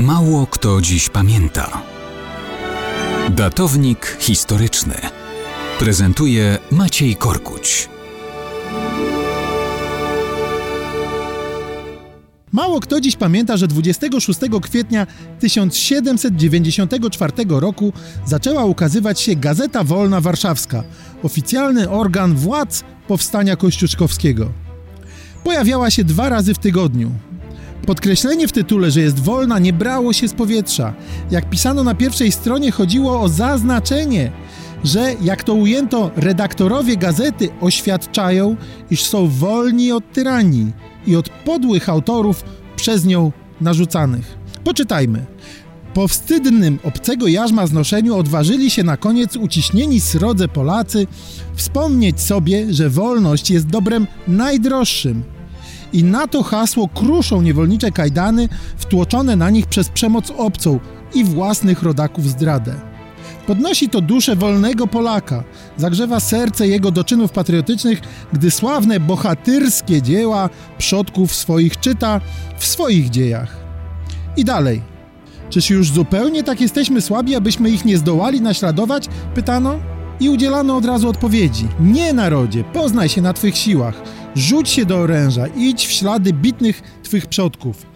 Mało kto dziś pamięta. Datownik historyczny prezentuje Maciej Korkuć. Mało kto dziś pamięta, że 26 kwietnia 1794 roku zaczęła ukazywać się Gazeta Wolna Warszawska, oficjalny organ władz powstania kościuszkowskiego. Pojawiała się dwa razy w tygodniu. Podkreślenie w tytule, że jest wolna, nie brało się z powietrza. Jak pisano na pierwszej stronie, chodziło o zaznaczenie, że, jak to ujęto, redaktorowie gazety oświadczają, iż są wolni od tyranii i od podłych autorów przez nią narzucanych. Poczytajmy. Po wstydnym obcego jarzma znoszeniu odważyli się na koniec uciśnieni srodze Polacy wspomnieć sobie, że wolność jest dobrem najdroższym, i na to hasło kruszą niewolnicze kajdany wtłoczone na nich przez przemoc obcą i własnych rodaków zdradę. Podnosi to duszę wolnego Polaka, zagrzewa serce jego do czynów patriotycznych, gdy sławne bohatyrskie dzieła przodków swoich czyta w swoich dziejach. I dalej. Czyż już zupełnie tak jesteśmy słabi, abyśmy ich nie zdołali naśladować? Pytano. I udzielano od razu odpowiedzi. Nie, narodzie, poznaj się na twych siłach. Rzuć się do oręża, idź w ślady bitnych twych przodków.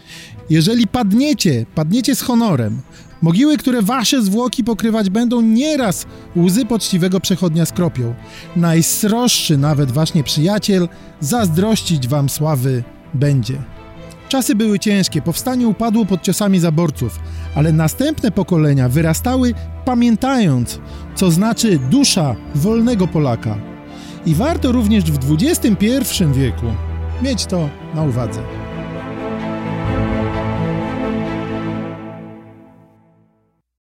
Jeżeli padniecie, padniecie z honorem. Mogiły, które wasze zwłoki pokrywać będą, nieraz łzy poczciwego przechodnia skropią. Najsroższy nawet wasz nieprzyjaciel zazdrościć wam sławy będzie. Czasy były ciężkie, powstanie upadło pod ciosami zaborców, ale następne pokolenia wyrastały pamiętając, co znaczy dusza wolnego Polaka. I warto również w XXI wieku mieć to na uwadze.